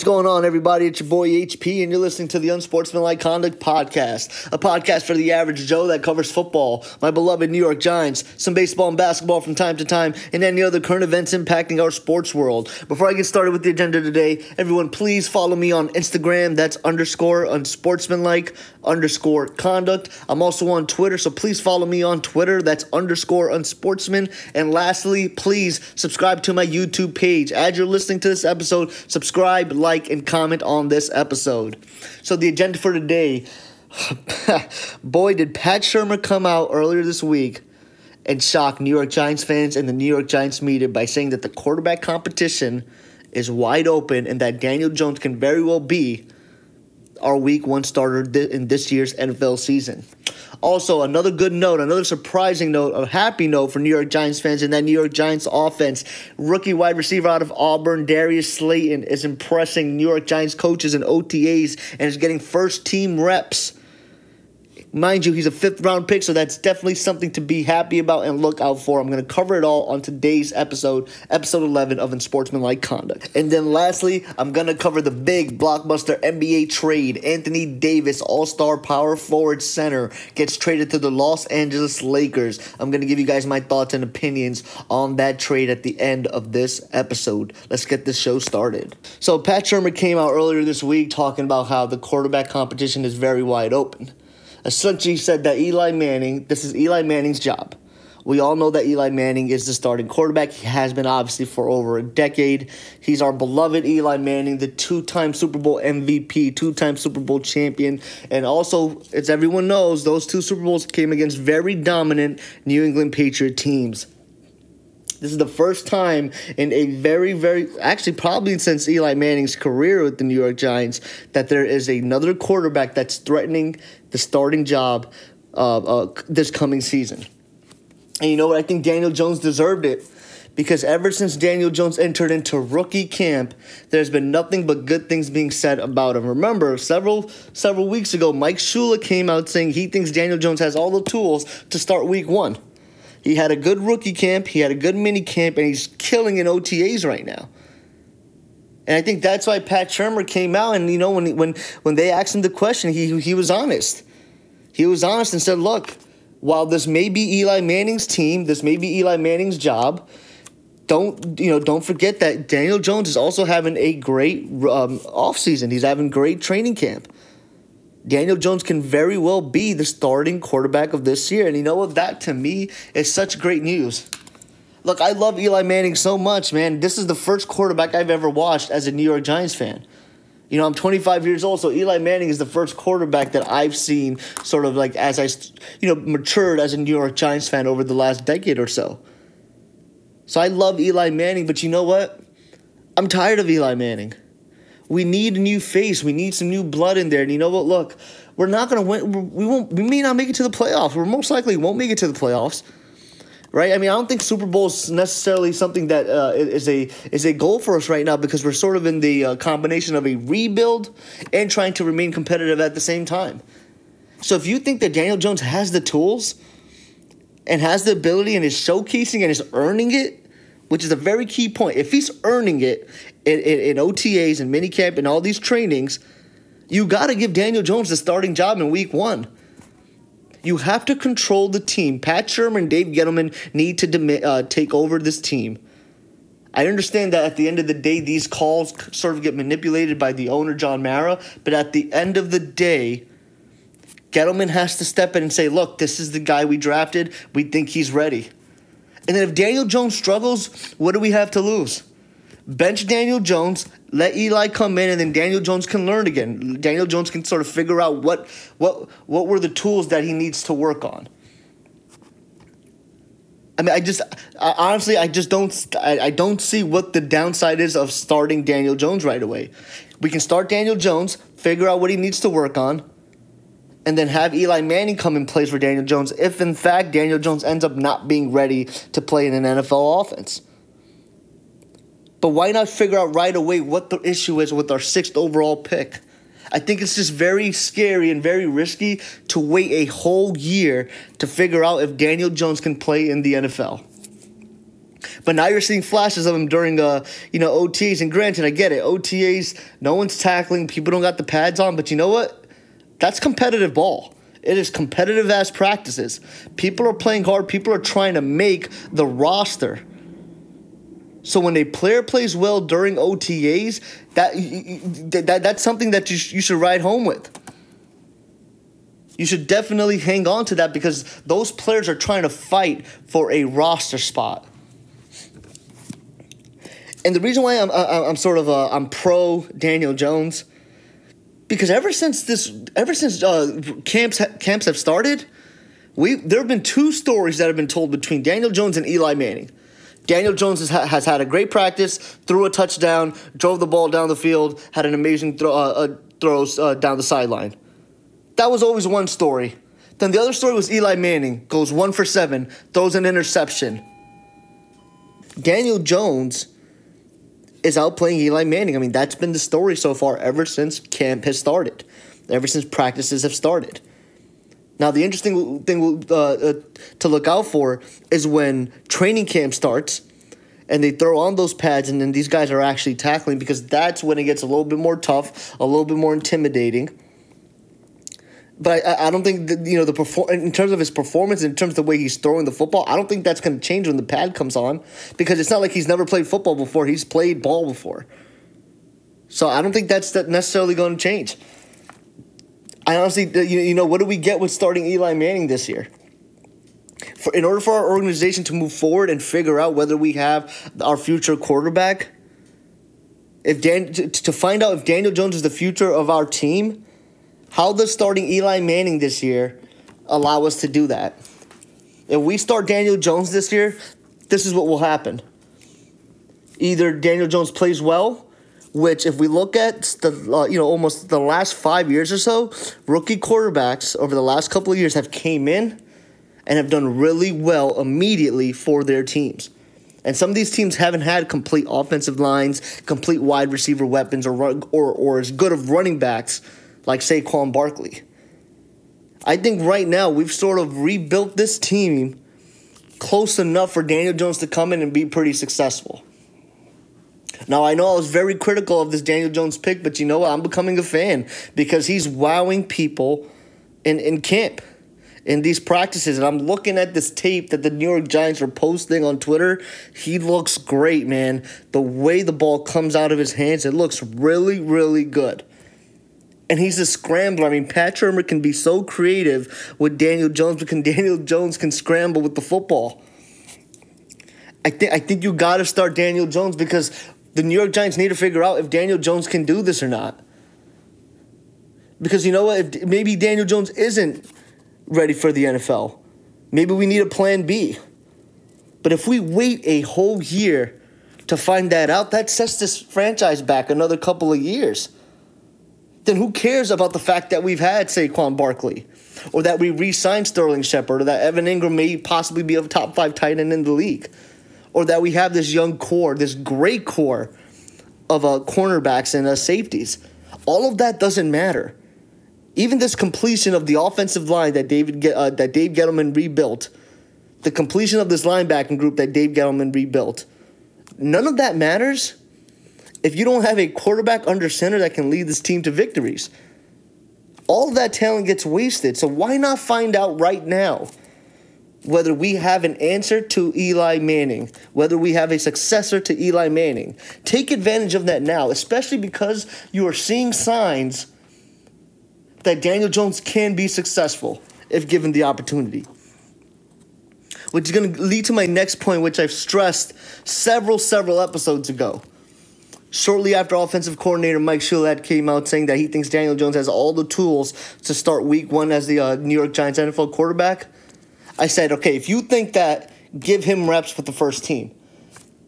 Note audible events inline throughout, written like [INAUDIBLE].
What's going on, everybody? It's your boy HP, and you're listening to the Unsportsmanlike Conduct Podcast, a podcast for the average Joe that covers football, my beloved New York Giants, some baseball and basketball from time to time, and any other current events impacting our sports world. Before I get started with the agenda today, everyone, please follow me on Instagram. That's underscore unsportsmanlike underscore conduct. I'm also on Twitter, so please follow me on Twitter. That's underscore unsportsman. And lastly, please subscribe to my YouTube page. As you're listening to this episode, subscribe subscribe, like, and comment on this episode. So, the agenda for today [LAUGHS] boy, did Pat Shurmur come out earlier this week and shock New York Giants fans and the New York Giants media by saying that the quarterback competition is wide open and that Daniel Jones can very well be our week one starter in this year's NFL season. Also, another good note, another surprising note, a happy note for New York Giants fans and that New York Giants offense. Rookie wide receiver out of Auburn, Darius Slayton, is impressing New York Giants coaches and OTAs and is getting first team reps Mind you, he's a fifth round pick, so that's definitely something to be happy about and look out for. I'm going to cover it all on today's episode, episode 11 of Unsportsmanlike Conduct. And then lastly, I'm going to cover the big blockbuster NBA trade. Anthony Davis, all star power forward center, gets traded to the Los Angeles Lakers. I'm going to give you guys my thoughts and opinions on that trade at the end of this episode. Let's get this show started. So, Pat Shurmur came out earlier this week talking about how the quarterback competition is very wide open essentially said that Eli Manning, this is Eli Manning's job. We all know that Eli Manning is the starting quarterback. He has been obviously for over a decade. He's our beloved Eli Manning, the two time Super Bowl MVP, two time Super Bowl champion. And also, as everyone knows, those two Super Bowls came against very dominant New England Patriot teams. This is the first time in a very, very, actually, probably since Eli Manning's career with the New York Giants, that there is another quarterback that's threatening the starting job uh, uh, this coming season. And you know what? I think Daniel Jones deserved it because ever since Daniel Jones entered into rookie camp, there's been nothing but good things being said about him. Remember, several several weeks ago, Mike Shula came out saying he thinks Daniel Jones has all the tools to start week one. He had a good rookie camp, he had a good mini camp, and he's killing in OTAs right now. And I think that's why Pat Shurmur came out and you know when when when they asked him the question, he he was honest. He was honest and said, "Look, while this may be Eli Manning's team, this may be Eli Manning's job, don't you know? Don't forget that Daniel Jones is also having a great um, offseason. He's having great training camp. Daniel Jones can very well be the starting quarterback of this year. And you know what? That to me is such great news. Look, I love Eli Manning so much, man. This is the first quarterback I've ever watched as a New York Giants fan. You know, I'm 25 years old, so Eli Manning is the first quarterback that I've seen sort of like as I, you know, matured as a New York Giants fan over the last decade or so. So I love Eli Manning, but you know what? I'm tired of Eli Manning. We need a new face. We need some new blood in there. And you know what? Look, we're not going to win. We won't. We may not make it to the playoffs. We most likely won't make it to the playoffs. Right? I mean, I don't think Super Bowl is necessarily something that uh, is a is a goal for us right now because we're sort of in the uh, combination of a rebuild and trying to remain competitive at the same time. So if you think that Daniel Jones has the tools and has the ability and is showcasing and is earning it, which is a very key point. If he's earning it in, in, in OTAs and minicamp and all these trainings, you got to give Daniel Jones the starting job in week one. You have to control the team. Pat Shurmur and Dave Gettleman need to uh, take over this team. I understand that at the end of the day, these calls sort of get manipulated by the owner, John Mara, but at the end of the day, Gettleman has to step in and say, look, this is the guy we drafted. We think he's ready. And then if Daniel Jones struggles, what do we have to lose? Bench Daniel Jones, let Eli come in, and then Daniel Jones can learn again. Daniel Jones can sort of figure out what what what were the tools that he needs to work on. I mean, I just I, honestly, I just don't I, I don't see what the downside is of starting Daniel Jones right away. We can start Daniel Jones, figure out what he needs to work on, and then have Eli Manning come in place for Daniel Jones if in fact Daniel Jones ends up not being ready to play in an NFL offense. But why not figure out right away what the issue is with our sixth overall pick? I think it's just very scary and very risky to wait a whole year to figure out if Daniel Jones can play in the NFL. But now you're seeing flashes of him during, uh, you know, OTAs. And granted, I get it. OTAs, no one's tackling. People don't got the pads on. But you know what? That's competitive ball. It is competitive as practices. People are playing hard. People are trying to make the roster. So when a player plays well during OTAs, that, that that's something that you, you should ride home with. You should definitely hang on to that because those players are trying to fight for a roster spot. And the reason why I'm I'm sort of uh, I'm pro Daniel Jones because ever since this ever since uh, camps camps have started, we there have been two stories that have been told between Daniel Jones and Eli Manning. Daniel Jones has, has had a great practice, threw a touchdown, drove the ball down the field, had an amazing throw, uh, uh, throws uh, down the sideline. That was always one story. Then the other story was Eli Manning goes one for seven, throws an interception. Daniel Jones is outplaying Eli Manning. I mean, that's been the story so far ever since camp has started, ever since practices have started. Now, the interesting thing uh, uh, to look out for is when training camp starts and they throw on those pads, and then these guys are actually tackling because that's when it gets a little bit more tough, a little bit more intimidating. But I, I don't think that, you know the perform in terms of his performance, in terms of the way he's throwing the football. I don't think that's going to change when the pad comes on because it's not like he's never played football before. He's played ball before, so I don't think that's necessarily going to change. I honestly, you know, what do we get with starting Eli Manning this year? For, in order for our organization to move forward and figure out whether we have our future quarterback, if Dan to, to find out if Daniel Jones is the future of our team, how does starting Eli Manning this year allow us to do that? If we start Daniel Jones this year, this is what will happen. Either Daniel Jones plays well which if we look at the uh, you know almost the last five years or so, rookie quarterbacks over the last couple of years have came in and have done really well immediately for their teams. And some of these teams haven't had complete offensive lines, complete wide receiver weapons, or or or as good of running backs like say Saquon Barkley. I think right now we've sort of rebuilt this team close enough for Daniel Jones to come in and be pretty successful. Now, I know I was very critical of this Daniel Jones pick, but you know what? I'm becoming a fan because he's wowing people in, in camp, in these practices. And I'm looking at this tape that the New York Giants are posting on Twitter. He looks great, man. The way the ball comes out of his hands, it looks really, really good. And he's a scrambler. I mean, Pat Shurmur can be so creative with Daniel Jones, can [LAUGHS] Daniel Jones can scramble with the football. I think I think you got to start Daniel Jones because the New York Giants need to figure out if Daniel Jones can do this or not. Because you know what? If maybe Daniel Jones isn't ready for the NFL. Maybe we need a plan B. But if we wait a whole year to find that out, that sets this franchise back another couple of years. Then who cares about the fact that we've had Saquon Barkley? Or that we re signed Sterling Shepard, or that Evan Engram may possibly be a top five tight end in the league? Or that we have this young core, this great core of uh, cornerbacks and uh, safeties. All of that doesn't matter. Even this completion of the offensive line that David uh, that Dave Gettleman rebuilt, the completion of this linebacking group that Dave Gettleman rebuilt, none of that matters if you don't have a quarterback under center that can lead this team to victories. All of that talent gets wasted. So why not find out right now? Whether we have an answer to Eli Manning, whether we have a successor to Eli Manning. Take advantage of that now, especially because you are seeing signs that Daniel Jones can be successful if given the opportunity. Which is going to lead to my next point, which I've stressed several, several episodes ago. Shortly after offensive coordinator Mike Shula came out saying that he thinks Daniel Jones has all the tools to start week one as the uh, New York Giants NFL quarterback I said, okay, if you think that, give him reps with the first team.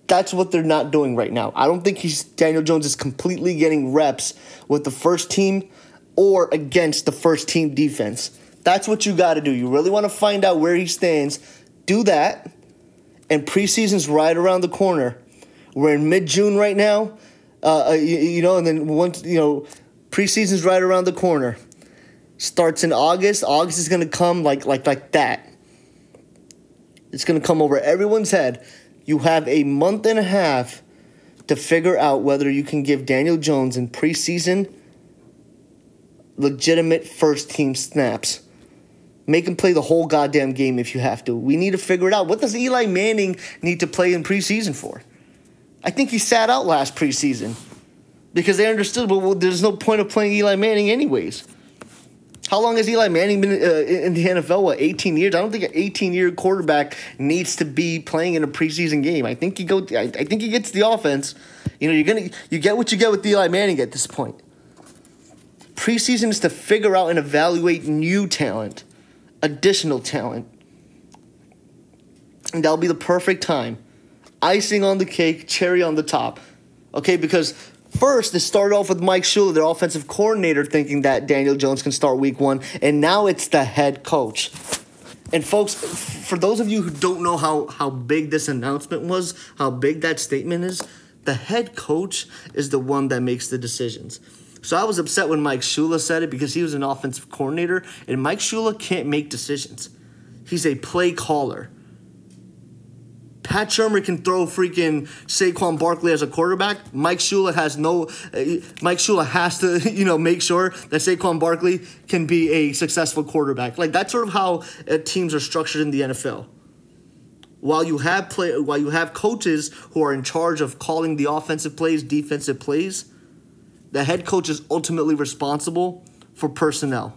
That's what they're not doing right now. I don't think he's Daniel Jones is completely getting reps with the first team or against the first team defense. That's what you got to do. You really want to find out where he stands. Do that. And preseason's right around the corner. We're in mid June right now. Uh, uh, you, you know, and then once, you know, preseason's right around the corner. Starts in August. August is going to come like like like that. It's going to come over everyone's head. You have a month and a half to figure out whether you can give Daniel Jones in preseason legitimate first team snaps. Make him play the whole goddamn game if you have to. We need to figure it out. What does Eli Manning need to play in preseason for? I think he sat out last preseason because they understood, well, there's no point of playing Eli Manning anyways. How long has Eli Manning been uh, in the NFL? What, 18 years? I don't think an 18 year quarterback needs to be playing in a preseason game. I think he go. I, I think he gets the offense. You know, you're gonna you get what you get with Eli Manning at this point. Preseason is to figure out and evaluate new talent, additional talent, and that'll be the perfect time. Icing on the cake, cherry on the top. Okay, because First, it started off with Mike Shula, their offensive coordinator, thinking that Daniel Jones can start week one, and now it's the head coach. And folks, for those of you who don't know how, how big this announcement was, how big that statement is, the head coach is the one that makes the decisions. So I was upset when Mike Shula said it because he was an offensive coordinator, and Mike Shula can't make decisions. He's a play caller. Pat Shurmur can throw freaking Saquon Barkley as a quarterback. Mike Shula has no. Uh, Mike Shula has to, [LAUGHS] you know, make sure that Saquon Barkley can be a successful quarterback. Like that's sort of how uh, teams are structured in the NFL. While you have play, while you have coaches who are in charge of calling the offensive plays, defensive plays, the head coach is ultimately responsible for personnel.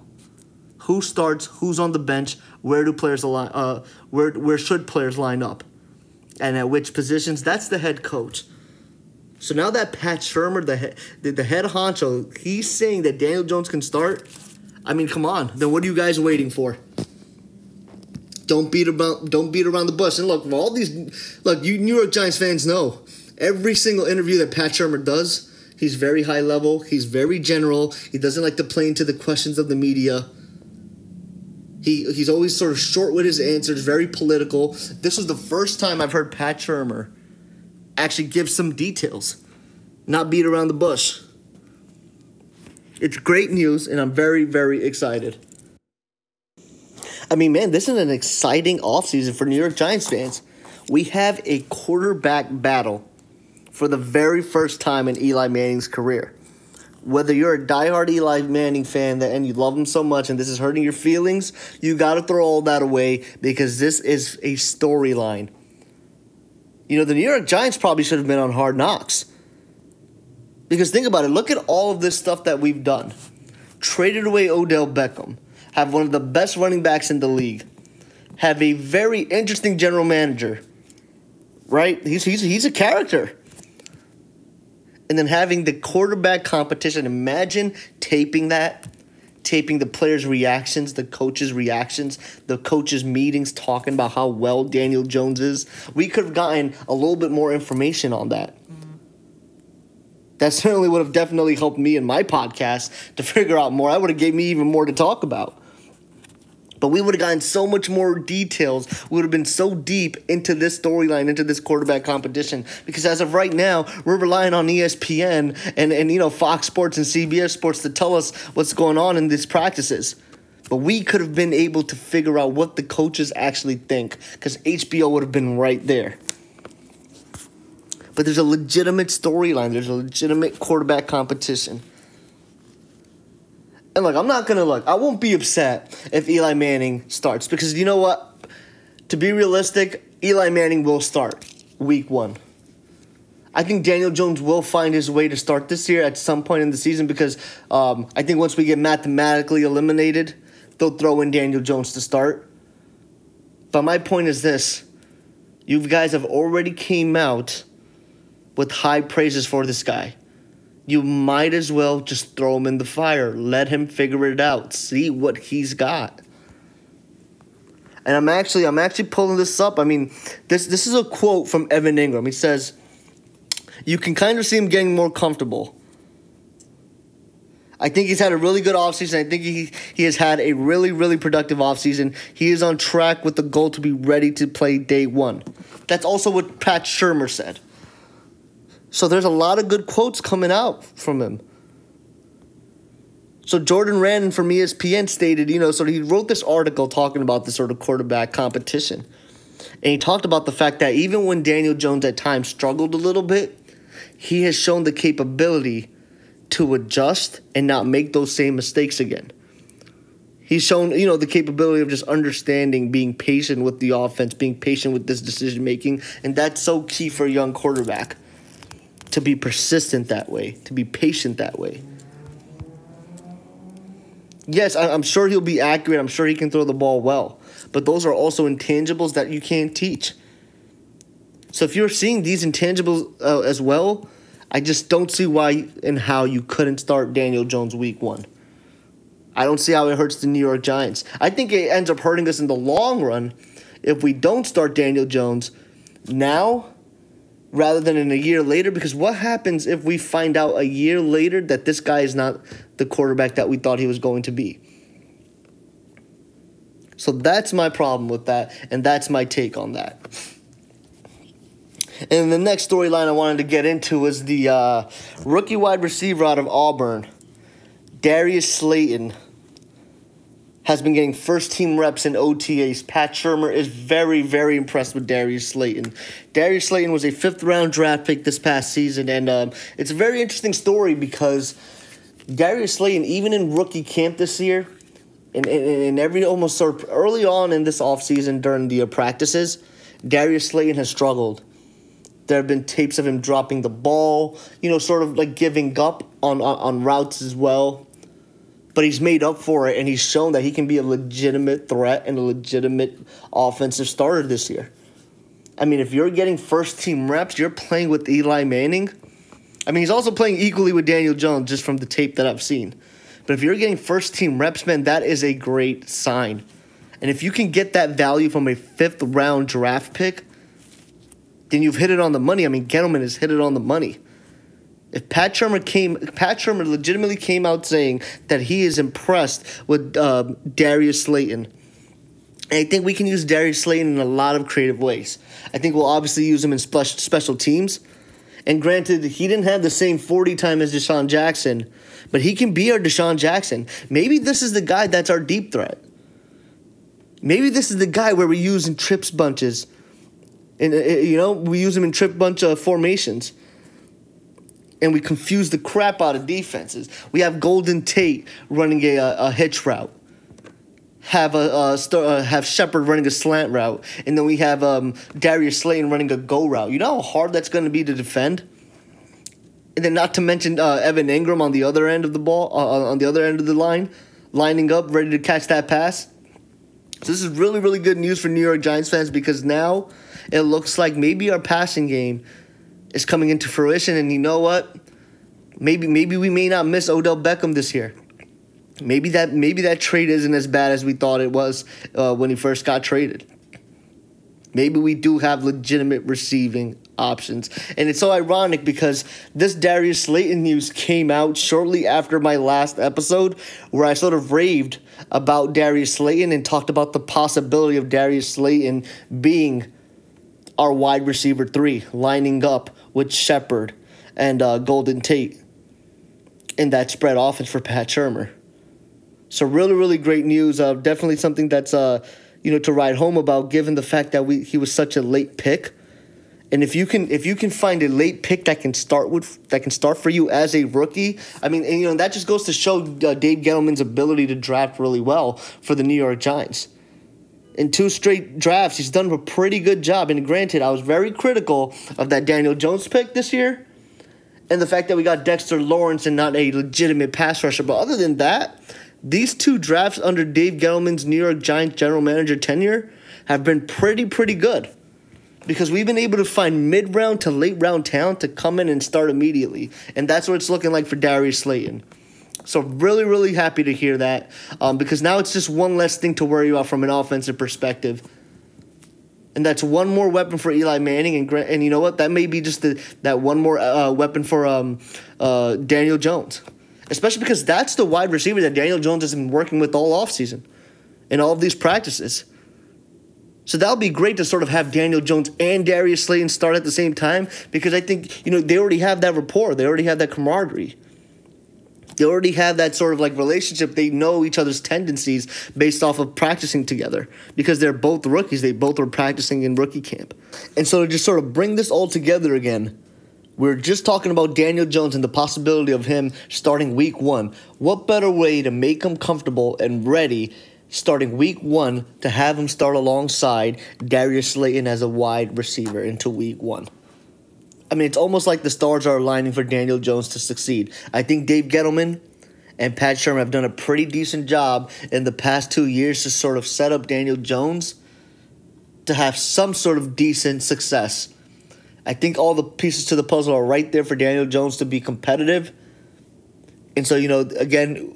Who starts? Who's on the bench? Where do players align? Uh, where where should players line up? And at which positions. That's the head coach. So now that Pat Shurmur, the head, the, head honcho, he's saying that Daniel Jones can start. I mean, come on. Then what are you guys waiting for? Don't beat about don't beat around the bush. And look, all these look, you New York Giants fans know every single interview that Pat Shurmur does, he's very high level, he's very general. He doesn't like to play into the questions of the media. He he's always sort of short with his answers, very political. This was the first time I've heard Pat Shurmur actually give some details, not beat around the bush. It's great news, and I'm very, very excited. I mean, man, this is an exciting offseason for New York Giants fans. We have a quarterback battle for the very first time in Eli Manning's career whether you're a diehard Eli Manning fan that and you love him so much and this is hurting your feelings, you got to throw all that away because this is a storyline. You know, the New York Giants probably should have been on Hard Knocks. Because think about it, look at all of this stuff that we've done. Traded away Odell Beckham, have one of the best running backs in the league, have a very interesting general manager. Right? He's he's he's a character and then having the quarterback competition. Imagine taping that, taping the players' reactions, the coaches' reactions, the coaches' meetings, talking about how well Daniel Jones is. We could have gotten a little bit more information on that. That certainly would have definitely helped me in my podcast to [LAUGHS] figure out more. I would have gave me even more to talk about. But we would have gotten so much more details. We would have been so deep into this storyline, into this quarterback competition. Because as of right now, we're relying on ESPN and, and you know Fox Sports and CBS Sports to tell us what's going on in these practices. But we could have been able to figure out what the coaches actually think, because HBO would have been right there. But there's a legitimate storyline. There's a legitimate quarterback competition. And look, I'm not gonna look. I won't be upset if Eli Manning starts because you know what? To be realistic, Eli Manning will start week one. I think Daniel Jones will find his way to start this year at some point in the season because um, I think once we get mathematically eliminated, they'll throw in Daniel Jones to start. But my point is this: you guys have already came out with high praises for this guy you might as well just throw him in the fire. Let him figure it out. See what he's got. And I'm actually I'm actually pulling this up. I mean, this this is a quote from Evan Engram. He says, "You can kind of see him getting more comfortable." I think he's had a really good offseason. I think he, he has had a really, really productive offseason. He is on track with the goal to be ready to play day one. That's also what Pat Shurmur said. So there's a lot of good quotes coming out from him. So Jordan Raanan from ESPN stated, you know, so he wrote this article talking about this sort of quarterback competition. And he talked about the fact that even when Daniel Jones at times struggled a little bit, he has shown the capability to adjust and not make those same mistakes again. He's shown, you know, the capability of just understanding, being patient with the offense, being patient with this decision making, and that's so key for a young quarterback to be persistent that way, to be patient that way. Yes, I'm sure he'll be accurate. I'm sure he can throw the ball well. But those are also intangibles that you can't teach. So if you're seeing these intangibles uh, as well, I just don't see why and how you couldn't start Daniel Jones week one. I don't see how it hurts the New York Giants. I think it ends up hurting us in the long run if we don't start Daniel Jones now rather than in a year later. Because what happens if we find out a year later that this guy is not the quarterback that we thought he was going to be? So that's my problem with that, and that's my take on that. And the next storyline I wanted to get into was the uh, rookie wide receiver out of Auburn, Darius Slayton has been getting first team reps in OTAs. Pat Shurmur is very, very impressed with Darius Slayton. Darius Slayton was a fifth round draft pick this past season, and um, it's a very interesting story because Darius Slayton, even in rookie camp this year, and, and, every almost sort of early on in this offseason during the uh, practices, Darius Slayton has struggled. There have been tapes of him dropping the ball, you know, sort of like giving up on, on, on routes as well but he's made up for it and he's shown that he can be a legitimate threat and a legitimate offensive starter this year. I mean, if you're getting first team reps, you're playing with Eli Manning. I mean, he's also playing equally with Daniel Jones just from the tape that I've seen. But if you're getting first team reps, man, that is a great sign. And if you can get that value from a fifth round draft pick, then you've hit it on the money. I mean, Gettleman has hit it on the money. If Pat Shurmur came, Pat Shurmur legitimately came out saying that he is impressed with uh, Darius Slayton. And I think we can use Darius Slayton in a lot of creative ways. I think we'll obviously use him in special teams. And granted, he didn't have the same 40 time as DeSean Jackson, but he can be our DeSean Jackson. Maybe this is the guy that's our deep threat. Maybe this is the guy where we use in trips bunches. And, uh, you know, we use him in trip bunch of formations and we confuse the crap out of defenses. We have Golden Tate running a, a, hitch route. Have a, a uh, have Shepard running a slant route, and then we have um, Darius Slayton running a go route. You know how hard that's going to be to defend. And then, not to mention uh, Evan Engram on the other end of the ball, uh, on the other end of the line, lining up, ready to catch that pass. So this is really, really good news for New York Giants fans because now it looks like maybe our passing game is coming into fruition. And you know what? Maybe maybe we may not miss Odell Beckham this year. Maybe that maybe that trade isn't as bad as we thought it was uh, when he first got traded. Maybe we do have legitimate receiving options. And it's so ironic because this Darius Slayton news came out shortly after my last episode where I sort of raved about Darius Slayton and talked about the possibility of Darius Slayton being our wide receiver three, lining up with Shepard and uh, Golden Tate in that spread offense for Pat Shurmur. So really, really great news. Uh, definitely something that's uh, you know to ride home about, given the fact that we he was such a late pick. And if you can if you can find a late pick that can start with that can start for you as a rookie, I mean, and, you know that just goes to show uh, Dave Gettleman's ability to draft really well for the New York Giants in two straight drafts. He's done a pretty good job. And granted, I was very critical of that Daniel Jones pick this year and the fact that we got Dexter Lawrence and not a legitimate pass rusher. But other than that, these two drafts under Dave Gettleman's New York Giants general manager tenure have been pretty, pretty good. Because we've been able to find mid round to late round talent to come in and start immediately. And that's what it's looking like for Darius Slayton. So really, really happy to hear that um, because now it's just one less thing to worry about from an offensive perspective. And that's one more weapon for Eli Manning, and and you know what? That may be just the, that one more uh, weapon for um, uh, Daniel Jones, especially because that's the wide receiver that Daniel Jones has been working with all offseason in all of these practices. So that'll be great to sort of have Daniel Jones and Darius Slayton start at the same time because I think you know they already have that rapport, they already have that camaraderie. They already have that sort of like relationship. They know each other's tendencies based off of practicing together because they're both rookies. They both were practicing in rookie camp. And so to just sort of bring this all together again, we're just talking about Daniel Jones and the possibility of him starting week one. What better way to make him comfortable and ready starting week one to have him start alongside Darius Slayton as a wide receiver into week one? I mean, it's almost like the stars are aligning for Daniel Jones to succeed. I think Dave Gettleman and Pat Shurmur have done a pretty decent job in the past two years to sort of set up Daniel Jones to have some sort of decent success. I think all the pieces to the puzzle are right there for Daniel Jones to be competitive. And so, you know, again,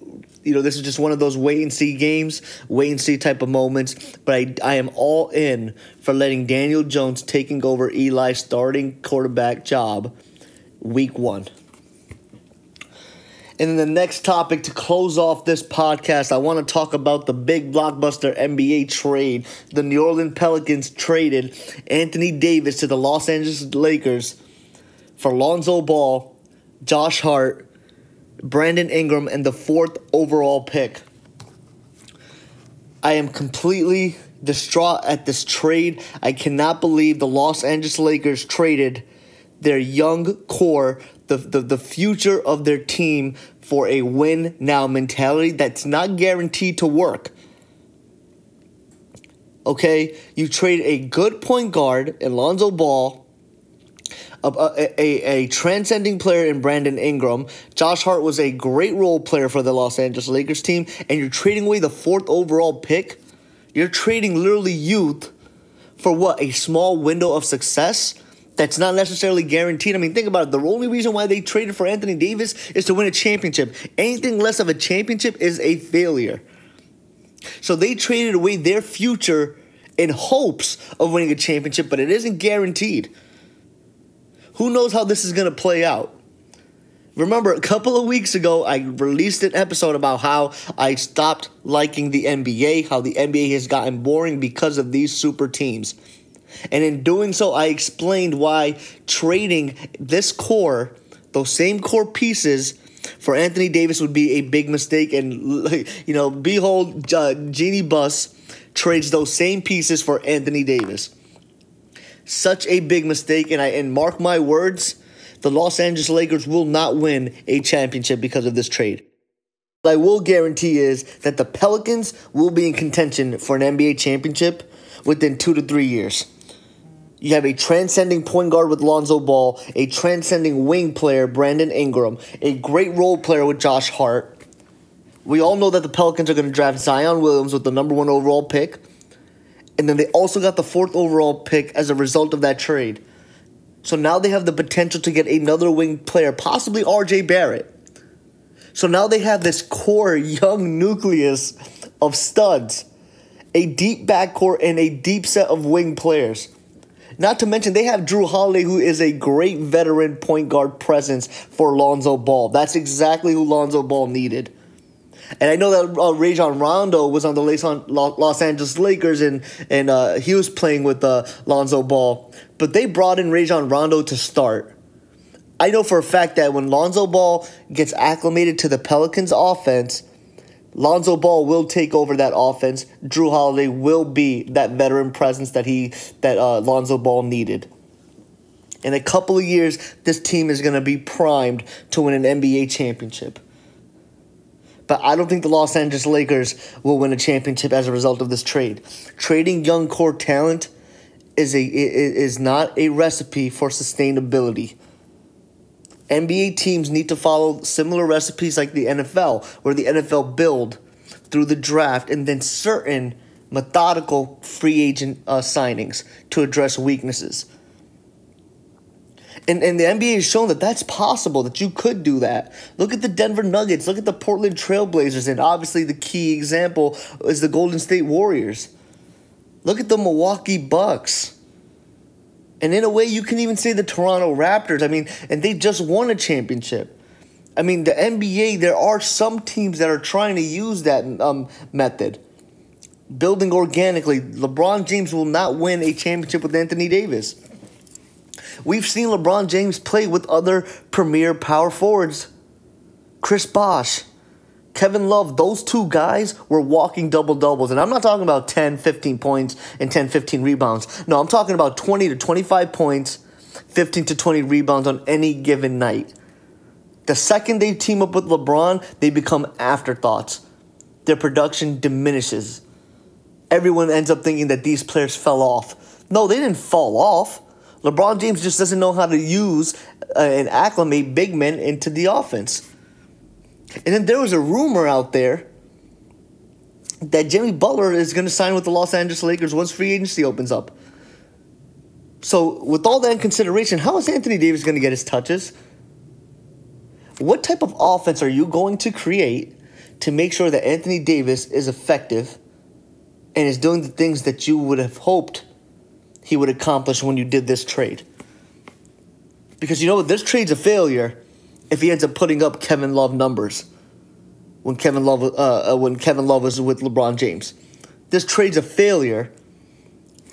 you know, this is just one of those wait and see games, wait and see type of moments. But I, I am all in for letting Daniel Jones taking over Eli's starting quarterback job week one. And then the next topic to close off this podcast, I want to talk about the big blockbuster NBA trade. The New Orleans Pelicans traded Anthony Davis to the Los Angeles Lakers for Lonzo Ball, Josh Hart, Brandon Ingram, and the fourth overall pick. I am completely distraught at this trade. I cannot believe the Los Angeles Lakers traded their young core, the, the, the future of their team, for a win now mentality that's not guaranteed to work. Okay, you trade a good point guard, Alonzo Ball, Uh, a, a, a, transcending player in Brandon Ingram. Josh Hart was a great role player for the Los Angeles Lakers team, and you're trading away the fourth overall pick. You're trading literally youth for what? A small window of success that's not necessarily guaranteed. I mean, think about it. The only reason why they traded for Anthony Davis is to win a championship. Anything less of a championship is a failure. So they traded away their future in hopes of winning a championship, but it isn't guaranteed. Who knows how this is going to play out? Remember, a couple of weeks ago, I released an episode about how I stopped liking the NBA, how the NBA has gotten boring because of these super teams. And in doing so, I explained why trading this core, those same core pieces, for Anthony Davis would be a big mistake. And, [LAUGHS] you know, behold, uh, Jeanie Buss trades those same pieces for Anthony Davis. Such a big mistake, and I and mark my words, the Los Angeles Lakers will not win a championship because of this trade. What I will guarantee is that the Pelicans will be in contention for an NBA championship within two to three years. You have a transcending point guard with Lonzo Ball, a transcending wing player, Brandon Ingram, a great role player with Josh Hart. We all know that the Pelicans are going to draft Zion Williams with the number one overall pick. And then they also got the fourth overall pick as a result of that trade. So now they have the potential to get another wing player, possibly RJ Barrett. So now they have this core [LAUGHS] young nucleus of studs, a deep backcourt, and a deep set of wing players. Not to mention, they have Jrue Holiday, who is a great veteran point guard presence for Lonzo Ball. That's exactly who Lonzo Ball needed. And I know that uh, Rajon Rondo was on the Los Angeles Lakers and and uh, he was playing with uh, Lonzo Ball, but they brought in Rajon Rondo to start. I know for a fact that when Lonzo Ball gets acclimated to the Pelicans offense, Lonzo Ball will take over that offense. Jrue Holiday will be that veteran presence that he that uh, Lonzo Ball needed. In a couple of years, this team is going to be primed to win an NBA championship. But I don't think the Los Angeles Lakers will win a championship as a result of this trade. Trading young core talent is a is not a recipe for sustainability. NBA teams need to follow similar recipes like the NFL, where the NFL build through the draft and then certain methodical free agent uh, signings to address weaknesses. And, and the NBA has shown that that's possible, that you could do that. Look at the Denver Nuggets, look at the Portland Trailblazers, and obviously the key example is the Golden State Warriors. Look at the Milwaukee Bucks. And in a way, you can even say the Toronto Raptors. I mean, and they just won a championship. I mean, the NBA, there are some teams that are trying to use that um, method. Building organically. LeBron James will not win a championship with Anthony Davis. We've seen LeBron James play with other premier power forwards Chris Bosh, Kevin Love, those two guys were walking double doubles. And I'm not talking about 10, 15 points and 10, 15 rebounds. No, I'm talking about 20 to 25 points, 15 to 20 rebounds on any given night. The second they team up with LeBron, they become afterthoughts. Their production diminishes. Everyone ends up thinking that these players fell off. No, they didn't fall off. LeBron James just doesn't know how to use uh, and acclimate big men into the offense. And then there was a rumor out there that Jimmy Butler is going to sign with the Los Angeles Lakers once free agency opens up. So, with all that in consideration, how is Anthony Davis going to get his touches? What type of offense are you going to create to make sure that Anthony Davis is effective and is doing the things that you would have hoped he would accomplish when you did this trade? Because you know what? This trade's a failure if he ends up putting up Kevin Love numbers when Kevin Love uh, uh, when Kevin Love was with LeBron James. This trade's a failure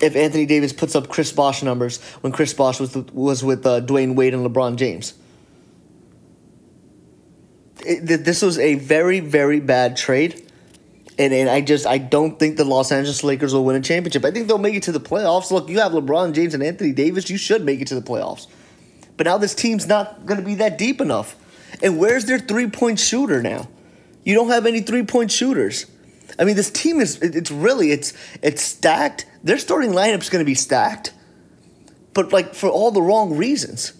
if Anthony Davis puts up Chris Bosh numbers when Chris Bosh was was with uh, Dwyane Wade and LeBron James. It, this was a very very bad trade. And, and I just I don't think the Los Angeles Lakers will win a championship. I think they'll make it to the playoffs. Look, you have LeBron James and Anthony Davis. You should make it to the playoffs. But now this team's not going to be that deep enough. And where's their three point shooter now? You don't have any three point shooters. I mean, this team is it's really it's it's stacked. Their starting lineup's going to be stacked, but like for all the wrong reasons.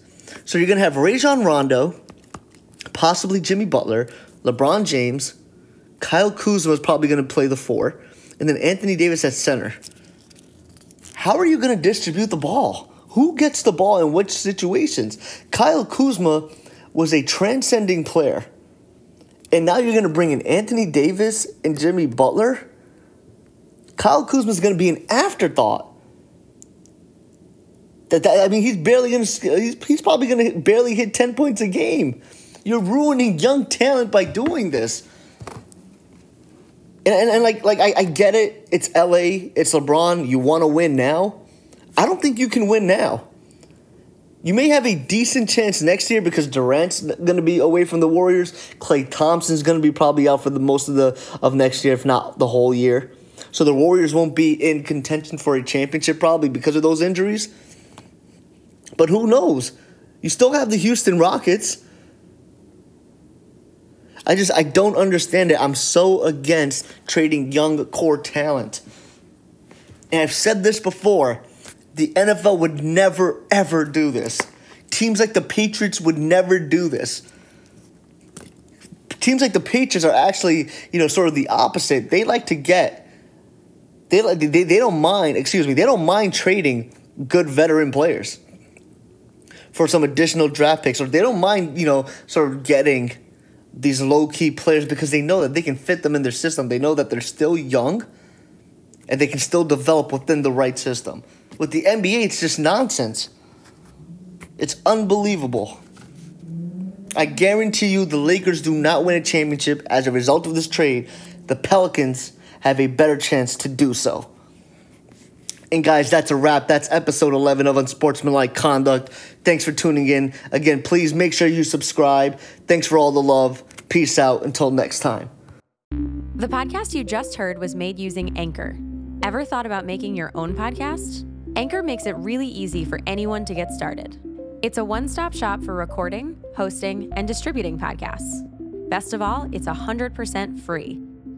So you're going to have Rajon Rondo, possibly Jimmy Butler, LeBron James, Kyle Kuzma is probably going to play the four, and then Anthony Davis at center. How are you going to distribute the ball? Who gets the ball in which situations? Kyle Kuzma was a transcending player. And now you're going to bring in Anthony Davis and Jimmy Butler? Kyle Kuzma is going to be an afterthought. That, that, I mean, he's barely going to. He's, he's probably going to barely hit ten points a game. You're ruining young talent by doing this. And, and, and like like I, I get it. It's LA. It's LeBron. You want to win now. I don't think you can win now. You may have a decent chance next year because Durant's going to be away from the Warriors. Klay Thompson's going to be probably out for the most of the of next year, if not the whole year. So the Warriors won't be in contention for a championship probably because of those injuries. But who knows? You still have the Houston Rockets. I just I don't understand it. I'm so against trading young core talent. And I've said this before. The NFL would never, ever do this. Teams like the Patriots would never do this. Teams like the Patriots are actually, you know, sort of the opposite. They like to get, they like they, they don't mind. Excuse me, they don't mind trading good veteran players for some additional draft picks, or they don't mind, you know, sort of getting these low key players because they know that they can fit them in their system. They know that they're still young and they can still develop within the right system. With the NBA, it's just nonsense. It's unbelievable. I guarantee you the Lakers do not win a championship as a result of this trade. The Pelicans have a better chance to do so. And guys, that's a wrap. That's episode 11 of Unsportsmanlike Conduct. Thanks for tuning in. Again, please make sure you subscribe. Thanks for all the love. Peace out. Until next time. The podcast you just heard was made using Anchor. Ever thought about making your own podcast? Anchor makes it really easy for anyone to get started. It's a one stop shop for recording, hosting, and distributing podcasts. Best of all, it's 100% free.